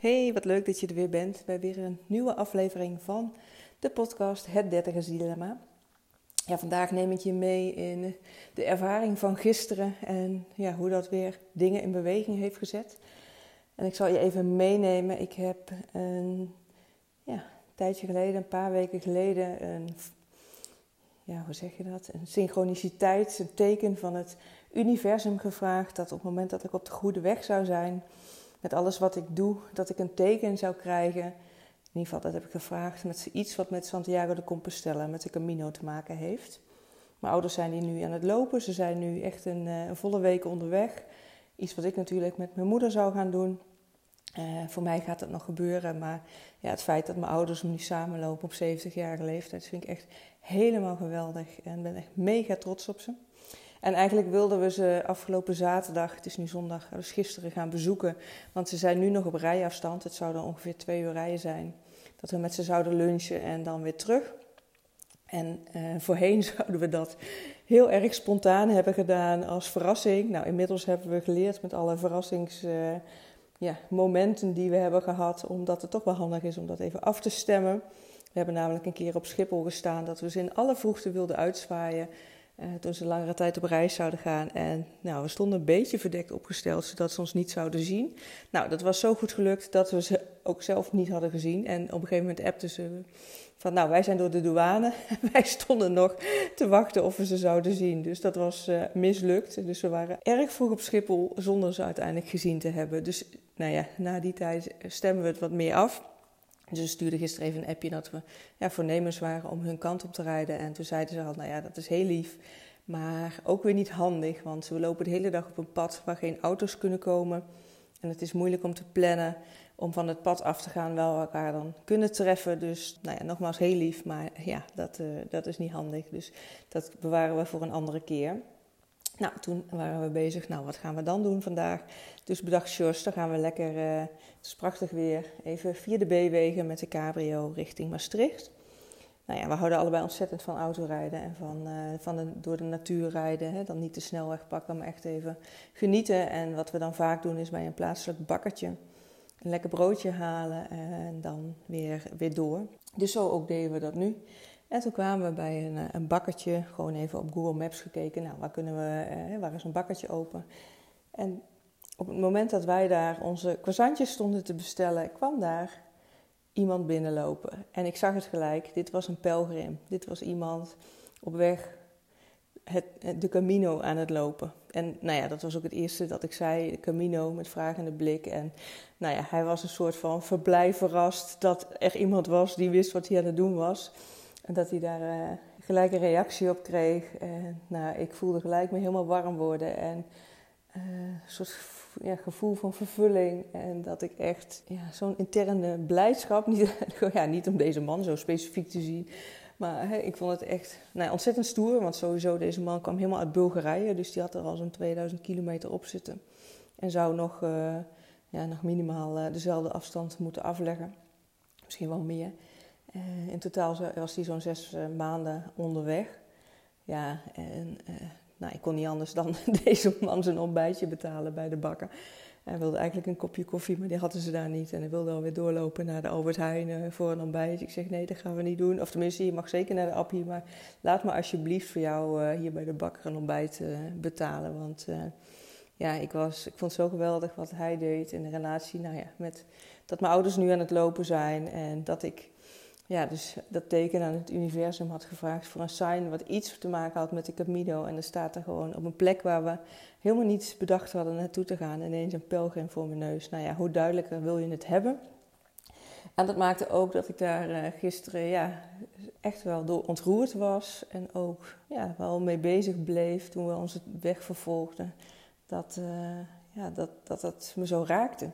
Hey, wat leuk dat je er weer bent bij weer een nieuwe aflevering van de podcast Het Dertigers Dilemma. Ja, vandaag neem ik je mee in de ervaring van gisteren en ja, hoe dat weer dingen in beweging heeft gezet. En ik zal je even meenemen. Ik heb een ja, tijdje geleden, een paar weken geleden, een, ja, hoe zeg je dat? Een synchroniciteit, een teken van het universum gevraagd dat op het moment dat ik op de goede weg zou zijn, met alles wat ik doe, dat ik een teken zou krijgen. In ieder geval, dat heb ik gevraagd met iets wat met Santiago de Compostela, met de Camino te maken heeft. Mijn ouders zijn hier nu aan het lopen. Ze zijn nu echt een, eh, volle week onderweg. Iets wat ik natuurlijk met mijn moeder zou gaan doen. Uh, voor mij gaat dat nog gebeuren, maar ja, het feit dat mijn ouders nu samenlopen op 70-jarige leeftijd, vind ik echt helemaal geweldig. En ben echt mega trots op ze. En eigenlijk wilden we ze afgelopen zaterdag, het is nu zondag, dus gisteren gaan bezoeken. Want ze zijn nu nog op rijafstand. Het zou dan ongeveer twee uur rijden zijn. Dat we met ze zouden lunchen en dan weer terug. En uh, voorheen zouden we dat heel erg spontaan hebben gedaan als verrassing. Nou, inmiddels hebben we geleerd met alle verrassingsmomenten uh, ja, die we hebben gehad, omdat het toch wel handig is om dat even af te stemmen. We hebben namelijk een keer op Schiphol gestaan dat we ze in alle vroegte wilden uitzwaaien. Uh, toen ze langere tijd op reis zouden gaan. En nou, we stonden een beetje verdekt opgesteld, zodat ze ons niet zouden zien. Nou, dat was zo goed gelukt dat we ze ook zelf niet hadden gezien. En op een gegeven moment appten ze van, nou, wij zijn door de douane. wij stonden nog te wachten of we ze zouden zien. Dus dat was uh, mislukt. Dus we waren erg vroeg op Schiphol zonder ze uiteindelijk gezien te hebben. Dus nou ja, na die tijd stemmen we het wat meer af. Dus we stuurden gisteren even een appje dat we ja, voornemens waren om hun kant op te rijden. En toen zeiden ze al, nou ja, dat is heel lief, maar ook weer niet handig. Want we lopen de hele dag op een pad waar geen auto's kunnen komen. En het is moeilijk om te plannen om van het pad af te gaan, wel elkaar dan kunnen treffen. Dus nou ja, nogmaals heel lief, maar ja, dat, uh, dat is niet handig. Dus dat bewaren we voor een andere keer. Nou, toen waren we bezig. Nou, wat gaan we dan doen vandaag? Dus bedacht Jos, dan gaan we lekker, uh, het is prachtig weer, even via de B-wegen met de cabrio richting Maastricht. Nou ja, we houden allebei ontzettend van autorijden en van, uh, van de, door de natuur rijden. Hè. Dan niet de snelweg pakken, maar echt even genieten. En wat we dan vaak doen is bij een plaatselijk bakkertje een lekker broodje halen en dan weer, weer door. Dus zo ook deden we dat nu. En toen kwamen we bij een, eh, een bakkertje, gewoon even op Google Maps gekeken. Nou, waar, kunnen we, eh, waar is een bakkertje open? En op het moment dat wij daar onze croissantjes stonden te bestellen, kwam daar iemand binnenlopen. En ik zag het gelijk, dit was een pelgrim. Dit was iemand op weg het, de Camino aan het lopen. En nou ja, dat was ook het eerste dat ik zei, de Camino met vragende blik. En nou ja, hij was een soort van verblij verrast dat er iemand was die wist wat hij aan het doen was. Dat hij daar uh, gelijk een reactie op kreeg. En nou, ik voelde gelijk me helemaal warm worden. En uh, een soort ja, gevoel van vervulling. En dat ik echt ja, zo'n interne blijdschap, niet, ja, niet om deze man zo specifiek te zien. Maar ik vond het echt nou, ontzettend stoer. Want sowieso, deze man kwam helemaal uit Bulgarije. Dus die had er al zo'n 2000 kilometer op zitten. En zou nog, uh, ja, nog minimaal dezelfde afstand moeten afleggen. Misschien wel meer. Uh, in totaal was hij zo'n zes uh, maanden onderweg. Ja, en uh, nou, ik kon niet anders dan deze man zijn ontbijtje betalen bij de bakker. Hij wilde eigenlijk een kopje koffie, maar die hadden ze daar niet. En hij wilde alweer doorlopen naar de Albert Heijn voor een ontbijt. Ik zeg, nee, dat gaan we niet doen. Of tenminste, je mag zeker naar de Appie, maar laat me alsjeblieft voor jou hier bij de bakker een ontbijt betalen. Want ja, ik, was, ik vond het zo geweldig wat hij deed in de relatie. Nou ja, met dat mijn ouders nu aan het lopen zijn en dat ik ja, dus dat teken aan het universum had gevraagd voor een sign wat iets te maken had met de Camino. En er staat er gewoon op een plek waar we helemaal niet bedacht hadden naartoe te gaan, ineens een pelgrim voor mijn neus. Nou ja, hoe duidelijker wil je het hebben? En dat maakte ook dat ik daar uh, gisteren ja, echt wel door ontroerd was. En ook ja, wel mee bezig bleef toen we onze weg vervolgden. Dat, uh, ja, dat, dat dat me zo raakte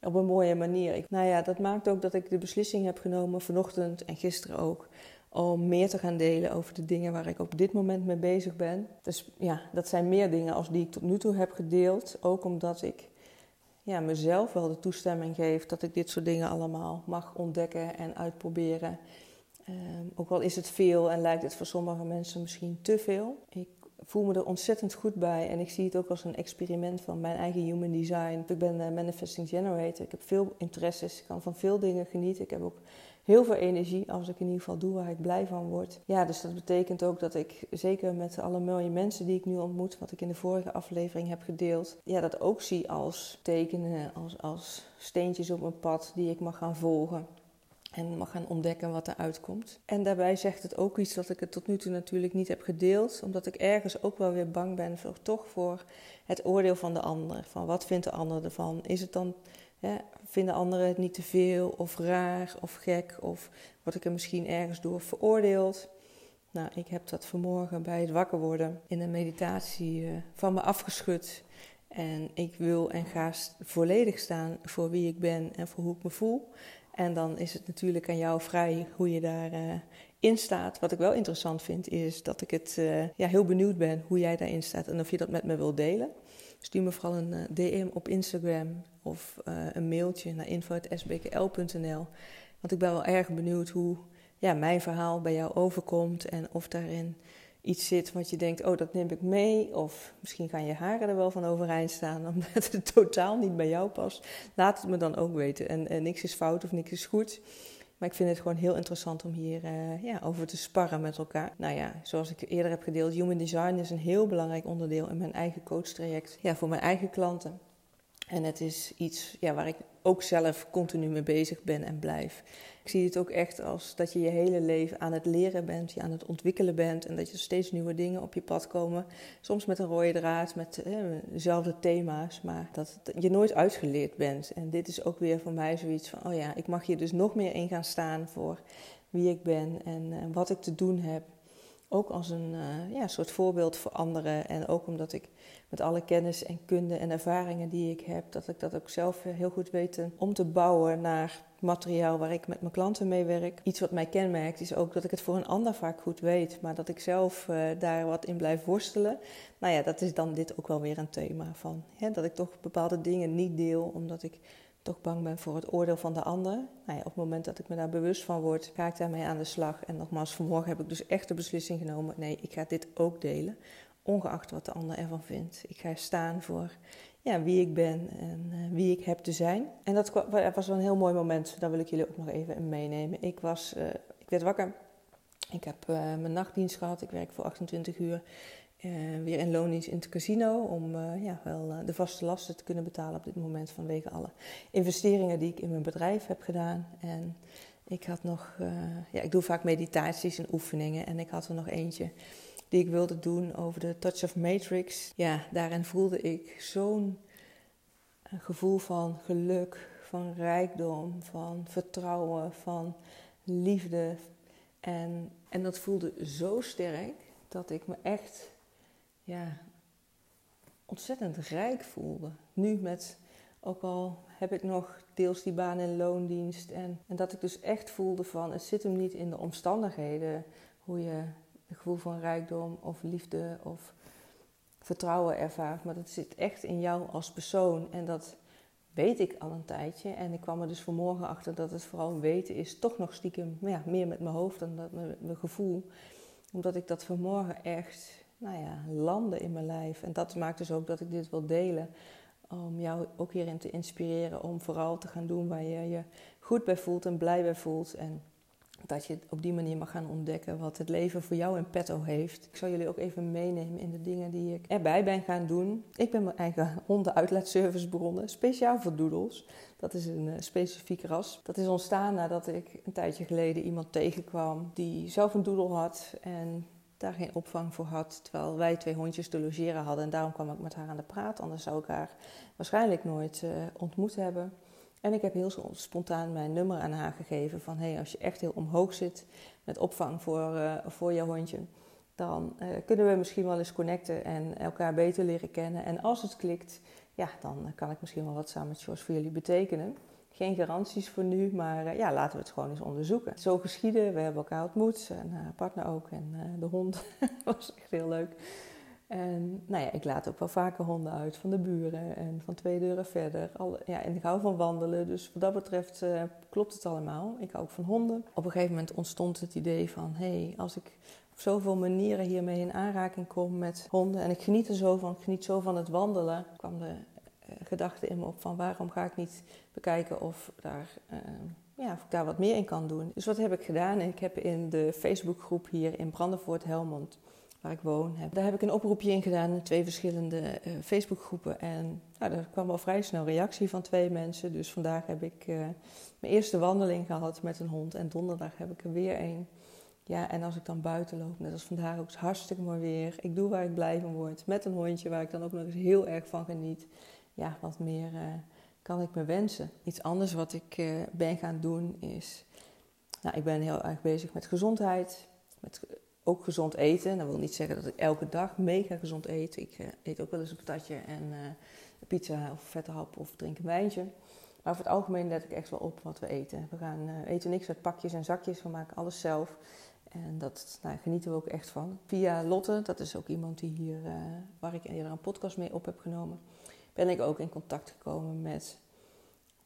op een mooie manier. Ik, nou ja, dat maakt ook dat ik de beslissing heb genomen vanochtend en gisteren ook om meer te gaan delen over de dingen waar ik op dit moment mee bezig ben. Dus ja, dat zijn meer dingen als die ik tot nu toe heb gedeeld. Ook omdat ik ja, mezelf wel de toestemming geef dat ik dit soort dingen allemaal mag ontdekken en uitproberen. Um, ook al is het veel en lijkt het voor sommige mensen misschien te veel. Ik voel me er ontzettend goed bij. En ik zie het ook als een experiment van mijn eigen human design. Ik ben uh, manifesting generator. Ik heb veel interesses. Ik kan van veel dingen genieten. Ik heb ook heel veel energie als ik in ieder geval doe waar ik blij van word. Ja, dus dat betekent ook dat ik zeker met alle mooie mensen die ik nu ontmoet, wat ik in de vorige aflevering heb gedeeld, ja, dat ook zie als tekenen, als, als steentjes op mijn pad die ik mag gaan volgen. En mag gaan ontdekken wat eruit komt. En daarbij zegt het ook iets dat ik het tot nu toe natuurlijk niet heb gedeeld. Omdat ik ergens ook wel weer bang ben voor toch voor het oordeel van de ander. Van wat vindt de ander ervan? Is het dan, vinden anderen het niet te veel of raar of gek? Of word ik er misschien ergens door veroordeeld? Nou, ik heb dat vanmorgen bij het wakker worden in een meditatie uh, van me afgeschud. En ik wil en ga volledig staan voor wie ik ben en voor hoe ik me voel. En dan is het natuurlijk aan jou vrij hoe je daarin uh, in staat. Wat ik wel interessant vind, is dat ik het uh, ja, heel benieuwd ben hoe jij daarin staat en of je dat met me wilt delen. Stuur me vooral een uh, eh, DM op Instagram of een mailtje naar info.sbkl.nl. Want ik ben wel erg benieuwd hoe ja, mijn verhaal bij jou overkomt en of daarin iets zit wat je denkt, oh dat neem ik mee. Of misschien gaan je haren er wel van overeind staan omdat het totaal niet bij jou past. Laat het me dan ook weten. En, en niks is fout of niks is goed. Maar ik vind het gewoon heel interessant om hier uh, ja, over te sparren met elkaar. Nou ja, zoals ik eerder heb gedeeld, human design is een heel belangrijk onderdeel in mijn eigen coachtraject. Ja, voor mijn eigen klanten. En het is iets ja, waar ik ook zelf continu mee bezig ben en blijf. Ik zie het ook echt als dat je je hele leven aan het leren bent, je aan het ontwikkelen bent en dat je steeds nieuwe dingen op je pad komen. Soms met een rode draad, met eh, dezelfde thema's, maar dat je nooit uitgeleerd bent. En dit is ook weer voor mij zoiets van, oh ja, ik mag hier dus nog meer in gaan staan voor wie ik ben en uh, wat ik te doen heb. Ook als een uh, ja, soort voorbeeld voor anderen en ook omdat ik met alle kennis en kunde en ervaringen die ik heb, dat ik dat ook zelf heel goed weet om te bouwen naar materiaal waar ik met mijn klanten mee werk. Iets wat mij kenmerkt is ook dat ik het voor een ander vaak goed weet, maar dat ik zelf uh, daar wat in blijf worstelen. Nou ja, dat is dan dit ook wel weer een thema van. Hè, dat ik toch bepaalde dingen niet deel, omdat ik toch bang ben voor het oordeel van de ander. Nou ja, op het moment dat ik me daar bewust van word, ga ik daarmee aan de slag. En nogmaals, vanmorgen heb ik dus echt de beslissing genomen: nee, ik ga dit ook delen ongeacht wat de ander ervan vindt. Ik ga staan voor ja, wie ik ben en uh, wie ik heb te zijn. En dat was wel een heel mooi moment. Daar wil ik jullie ook nog even meenemen. Ik, was, uh, ik werd wakker. Ik heb uh, mijn nachtdienst gehad. Ik werk voor 28 uur. Weer in loondienst in het casino. Om ja, wel de vaste lasten te kunnen betalen op dit moment. Vanwege alle investeringen die ik in mijn bedrijf heb gedaan. En ik had nog... ja, ik doe vaak meditaties en oefeningen. En ik had er nog eentje die ik wilde doen over de Touch of Matrix. Ja, daarin voelde ik zo'n gevoel van geluk, van rijkdom, van vertrouwen, van liefde. En, en dat voelde zo sterk dat ik me echt ja, ontzettend rijk voelde. Nu met, ook al heb ik nog deels die baan in loondienst. En, en dat ik dus echt voelde van, het zit hem niet in de omstandigheden hoe je een gevoel van rijkdom of liefde of vertrouwen ervaart. Maar dat zit echt in jou als persoon. En dat weet ik al een tijdje. En ik kwam er dus vanmorgen achter dat het vooral weten is. Toch nog stiekem ja, meer met mijn hoofd dan dat mijn, mijn gevoel. Omdat ik dat vanmorgen echt nou ja, landde in mijn lijf. En dat maakt dus ook dat ik dit wil delen. Om jou ook hierin te inspireren om vooral te gaan doen waar je je goed bij voelt en blij bij voelt. En dat je op die manier mag gaan ontdekken wat het leven voor jou in petto heeft. Ik zal jullie ook even meenemen in de dingen die ik erbij ben gaan doen. Ik ben mijn eigen hondenuitlaatservice begonnen, speciaal voor doedels. Dat is een uh, specifiek ras. Dat is ontstaan nadat ik een tijdje geleden iemand tegenkwam die zelf een doedel had en daar geen opvang voor had, terwijl wij twee hondjes te logeren hadden. En daarom kwam ik met haar aan de praat, anders zou ik haar waarschijnlijk nooit uh, ontmoet hebben. En ik heb heel spontaan mijn nummer aan haar gegeven van hey, als je echt heel omhoog zit met opvang voor, uh, voor jouw hondje, dan uh, kunnen we misschien wel eens connecten en elkaar beter leren kennen. En als het klikt, ja, dan kan ik misschien wel wat samen met voor jullie betekenen. Geen garanties voor nu, maar uh, ja, laten we het gewoon eens onderzoeken. Zo geschieden, we hebben elkaar ontmoet en haar partner ook en de hond was echt heel leuk. En nou ja, ik laat ook wel vaker honden uit van de buren en van twee deuren verder. Alle, ja, en ik hou van wandelen, dus wat dat betreft klopt het allemaal. Ik hou ook van honden. Op een gegeven moment ontstond het idee van, hé, hey, als ik op zoveel manieren hiermee in aanraking kom met honden. En ik geniet er zo van. Ik geniet zo van het wandelen. kwam de gedachte in me op van waarom ga ik niet bekijken of, daar, uh, ja, of ik daar wat meer in kan doen. Dus wat heb ik gedaan? Ik heb in de Facebookgroep hier in Brandenvoort Helmond waar ik woon. Heb. Daar heb ik een oproepje in gedaan in twee verschillende uh, Facebookgroepen. En nou, daar kwam al vrij snel reactie van twee mensen. Dus vandaag heb ik uh, mijn eerste wandeling gehad met een hond. En donderdag heb ik er weer een. Ja, en als ik dan buiten loop, net als vandaag ook, hartstikke mooi weer. Ik doe waar ik blij van word. Met een hondje waar ik dan ook nog eens heel erg van geniet. Ja, wat meer uh, kan ik me wensen. Iets anders wat ik ben gaan doen is... Nou, ik ben heel erg bezig met gezondheid. Met ook gezond eten. Dat wil niet zeggen dat ik elke dag mega gezond eet. Ik uh, eet ook wel eens een patatje en pizza of vette hap of drink een wijntje. Maar over het algemeen let ik echt wel op wat we eten. We gaan eten niks uit pakjes en zakjes. We maken alles zelf. En dat nou, genieten we ook echt van. Via Lotte, dat is ook iemand die hier, waar ik eerder een podcast mee op heb genomen, ben ik ook in contact gekomen met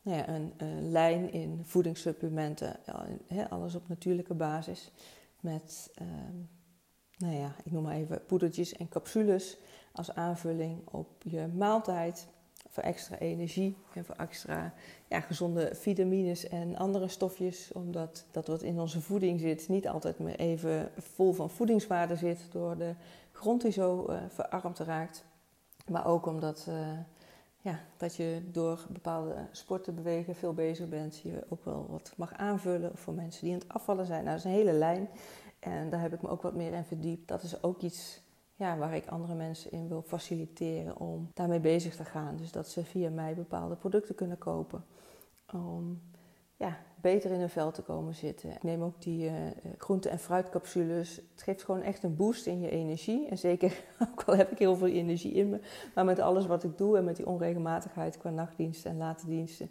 nou ja, een, lijn in voedingssupplementen. Alles op natuurlijke basis met, ehm, nou ja, ik noem maar even poedertjes en capsules als aanvulling op je maaltijd. Voor extra energie en voor extra ja, gezonde vitamines en andere stofjes. Omdat dat wat in onze voeding zit niet altijd meer even vol van voedingswaarde zit. Door de grond die zo uh, verarmd raakt. Maar ook omdat uh, ja, dat je door bepaalde sporten bewegen veel bezig bent. Je ook wel wat mag aanvullen voor mensen die aan het afvallen zijn. Nou, dat is een hele lijn. En daar heb ik me ook wat meer in verdiept. Dat is ook iets ja, waar ik andere mensen in wil faciliteren om daarmee bezig te gaan. Dus dat ze via mij bepaalde producten kunnen kopen. Om ja, beter in hun vel te komen zitten. Ik neem ook die uh, groente- en fruitcapsules. Het geeft gewoon echt een boost in je energie. En zeker, ook al heb ik heel veel energie in me, maar met alles wat ik doe en met die onregelmatigheid qua nachtdiensten en late diensten.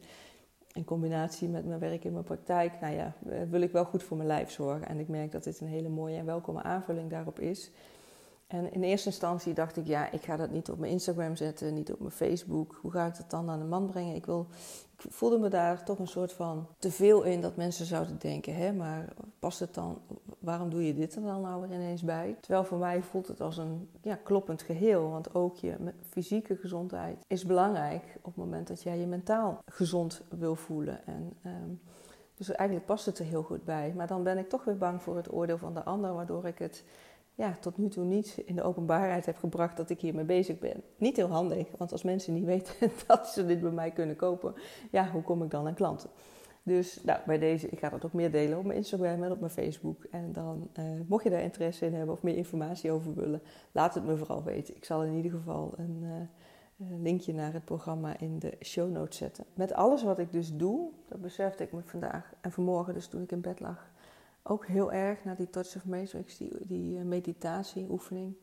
In combinatie met mijn werk in mijn praktijk, nou ja, eh, wil ik wel goed voor mijn lijf zorgen. En ik merk dat dit een hele mooie en welkome aanvulling daarop is. En in eerste instantie dacht ik, ja, ik ga dat niet op mijn Instagram zetten, niet op mijn Facebook. Hoe ga ik dat dan aan de man brengen? Ik, wil, ik voelde me daar toch een soort van te veel in dat mensen zouden denken, hè, maar past het dan, waarom doe je dit er dan nou weer ineens bij? Terwijl voor mij voelt het als een ja, kloppend geheel, want ook je fysieke gezondheid is belangrijk op het moment dat jij je mentaal gezond wil voelen. En, um, dus eigenlijk past het er heel goed bij. Maar dan ben ik toch weer bang voor het oordeel van de ander, waardoor ik het ja, tot nu toe niet in de openbaarheid heb gebracht dat ik hiermee bezig ben. Niet heel handig, want als mensen niet weten dat ze dit bij mij kunnen kopen, ja, hoe kom ik dan aan klanten? Dus nou, bij deze, ik ga dat ook meer delen op mijn Instagram en op mijn Facebook. En dan, uh, mocht je daar interesse in hebben of meer informatie over willen, laat het me vooral weten. Ik zal in ieder geval een, een linkje naar het programma in de show notes zetten. Met alles wat ik dus doe, dat besefte ik me vandaag en vanmorgen, dus toen ik in bed lag ook heel erg naar die Touch of Matrix, die, die uh, meditatieoefening,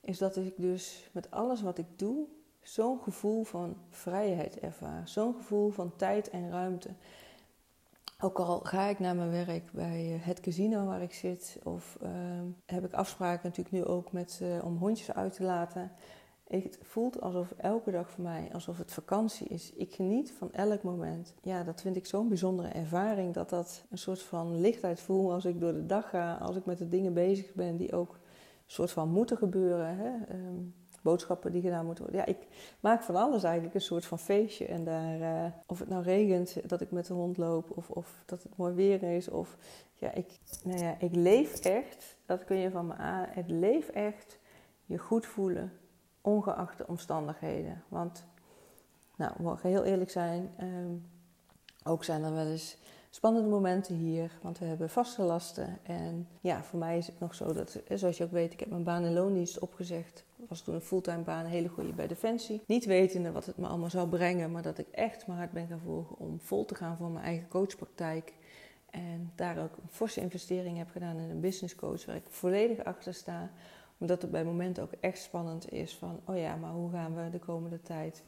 is dat ik dus met alles wat ik doe zo'n gevoel van vrijheid ervaar. Zo'n gevoel van tijd en ruimte. Ook al ga ik naar mijn werk bij uh, het casino waar ik zit, of uh, heb ik afspraken natuurlijk nu ook met, uh, om hondjes uit te laten. Het voelt alsof elke dag voor mij, alsof het vakantie is. Ik geniet van elk moment. Ja, dat vind ik zo'n bijzondere ervaring. Dat dat een soort van lichtheid voel als ik door de dag ga. Als ik met de dingen bezig ben die ook een soort van moeten gebeuren. Hè? Um, boodschappen die gedaan moeten worden. Ja, ik maak van alles eigenlijk een soort van feestje. En daar, uh, of het nou regent, dat ik met de hond loop. Of, of dat het mooi weer is. Of ja, ik, nou ja, ik leef echt. Dat kun je van me aan. Ik leef echt je goed voelen ongeacht de omstandigheden. Want, nou, we mogen heel eerlijk zijn, um, ook zijn er wel eens spannende momenten hier, want we hebben vaste lasten. En ja, voor mij is het nog zo dat, zoals je ook weet, ik heb mijn baan in loondienst opgezegd. Was toen een fulltime baan, een hele goede bij Defensie. Niet wetende wat het me allemaal zou brengen, maar dat ik echt mijn hart ben gaan volgen om vol te gaan voor mijn eigen coachpraktijk. En daar ook een forse investering heb gedaan in een business coach waar ik volledig achter sta omdat het bij momenten ook echt spannend is van, oh ja, maar hoe gaan we de komende tijd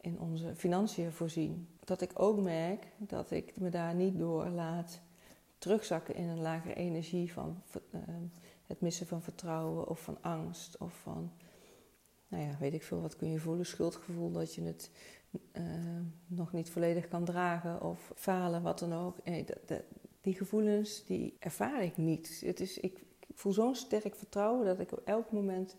in onze financiën voorzien? Dat ik ook merk dat ik me daar niet door laat terugzakken in een lagere energie van uh, het missen van vertrouwen of van angst of van, nou ja, weet ik veel, wat kun je voelen, schuldgevoel dat je het uh, nog niet volledig kan dragen of falen, wat dan ook. Nee, die gevoelens, die ervaar ik niet. Het is, ik, voel zo'n sterk vertrouwen dat ik op elk moment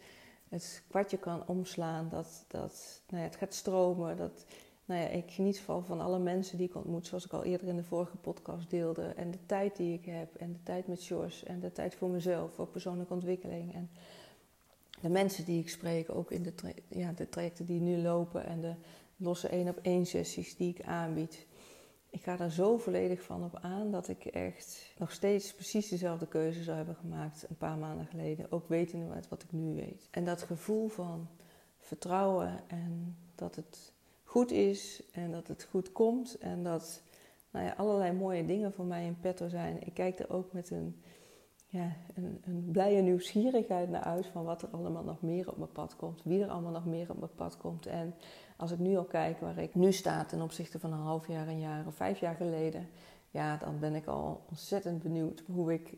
het kwartje kan omslaan. Dat, dat nou ja, het gaat stromen. Dat nou ja, ik geniet van, van alle mensen die ik ontmoet, zoals ik al eerder in de vorige podcast deelde. En de tijd die ik heb. En de tijd met Jos. En de tijd voor mezelf, voor persoonlijke ontwikkeling. En de mensen die ik spreek, ook in de, ja, de trajecten die nu lopen. En de losse één op één sessies die ik aanbied ik ga daar zo volledig van op aan dat ik echt nog steeds precies dezelfde keuze zou hebben gemaakt een paar maanden geleden. Ook wetende wat ik nu weet. En dat gevoel van vertrouwen en dat het goed is en dat het goed komt en dat nou ja, allerlei mooie dingen voor mij in petto zijn. Ik kijk er ook met een, ja, een, een blije nieuwsgierigheid naar uit van wat er allemaal nog meer op mijn pad komt. Wie er allemaal nog meer op mijn pad komt. En als ik nu al kijk waar ik nu sta ten opzichte van een half jaar, een jaar of vijf jaar geleden, ja, dan ben ik al ontzettend benieuwd hoe ik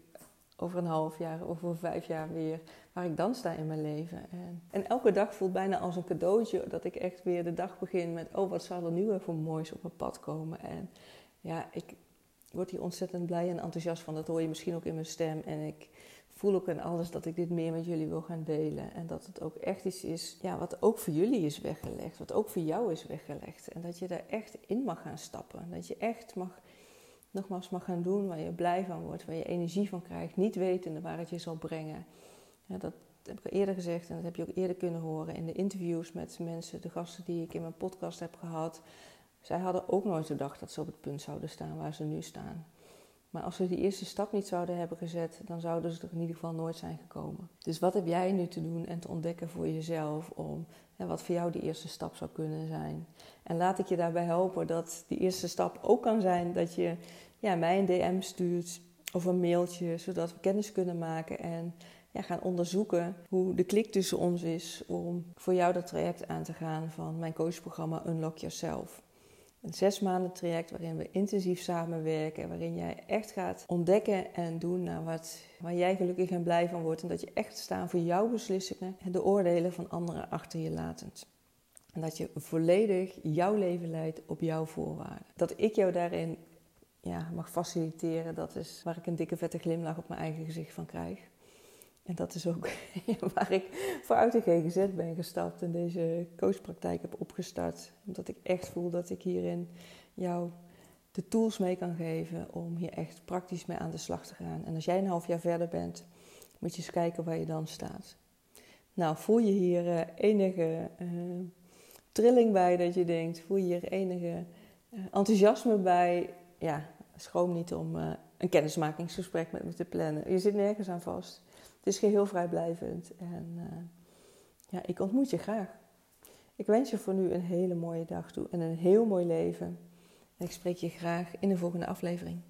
over een half jaar over vijf jaar weer, waar ik dan sta in mijn leven. En, en, elke dag voelt bijna als een cadeautje dat ik echt weer de dag begin met, oh wat zal er nu weer voor moois op mijn pad komen. En ja, ik word hier ontzettend blij en enthousiast van. Dat hoor je misschien ook in mijn stem. En ik voel ook in alles dat ik dit meer met jullie wil gaan delen. En dat het ook echt iets is ja, wat ook voor jullie is weggelegd. Wat ook voor jou is weggelegd. En dat je daar echt in mag gaan stappen. Dat je echt mag, nogmaals mag gaan doen waar je blij van wordt. Waar je energie van krijgt. Niet wetende waar het je zal brengen. Dat heb ik al eerder gezegd. En dat heb je ook eerder kunnen horen in de interviews met mensen. De gasten die ik in mijn podcast heb gehad. Zij hadden ook nooit gedacht dat ze op het punt zouden staan waar ze nu staan. Maar als ze die eerste stap niet zouden hebben gezet, dan zouden ze er in ieder geval nooit zijn gekomen. Dus wat heb jij nu te doen en te ontdekken voor jezelf om wat voor jou die eerste stap zou kunnen zijn? En laat ik je daarbij helpen dat die eerste stap ook kan zijn dat je ja, mij een DM stuurt of een mailtje, zodat we kennis kunnen maken en ja, gaan onderzoeken hoe de klik tussen ons is om voor jou dat traject aan te gaan van mijn coachprogramma Unlock Yourself. Een zes maanden traject waarin we intensief samenwerken. Waarin jij echt gaat ontdekken en doen naar wat, waar jij gelukkig en blij van wordt. En dat je echt staan voor jouw beslissingen en de oordelen van anderen achter je latend. En dat je volledig jouw leven leidt op jouw voorwaarden. Dat ik jou daarin ja, mag faciliteren, dat is waar ik een dikke vette glimlach op mijn eigen gezicht van krijg. En dat is ook waar ik voor uit de GGZ ben gestapt en deze coachpraktijk heb opgestart. Omdat ik echt voel dat ik hierin jou de tools mee kan geven om hier echt praktisch mee aan de slag te gaan. En als jij een half jaar verder bent, moet je eens kijken waar je dan staat. Nou, voel je hier uh, enige uh, trilling bij dat je denkt, voel je hier enige uh, enthousiasme bij? Ja, schroom niet om een kennismakingsgesprek met me te plannen. Je zit nergens aan vast. Het is geheel vrijblijvend en uh, ja, ik ontmoet je graag. Ik wens je voor nu een hele mooie dag toe en een heel mooi leven. En ik spreek je graag in de volgende aflevering.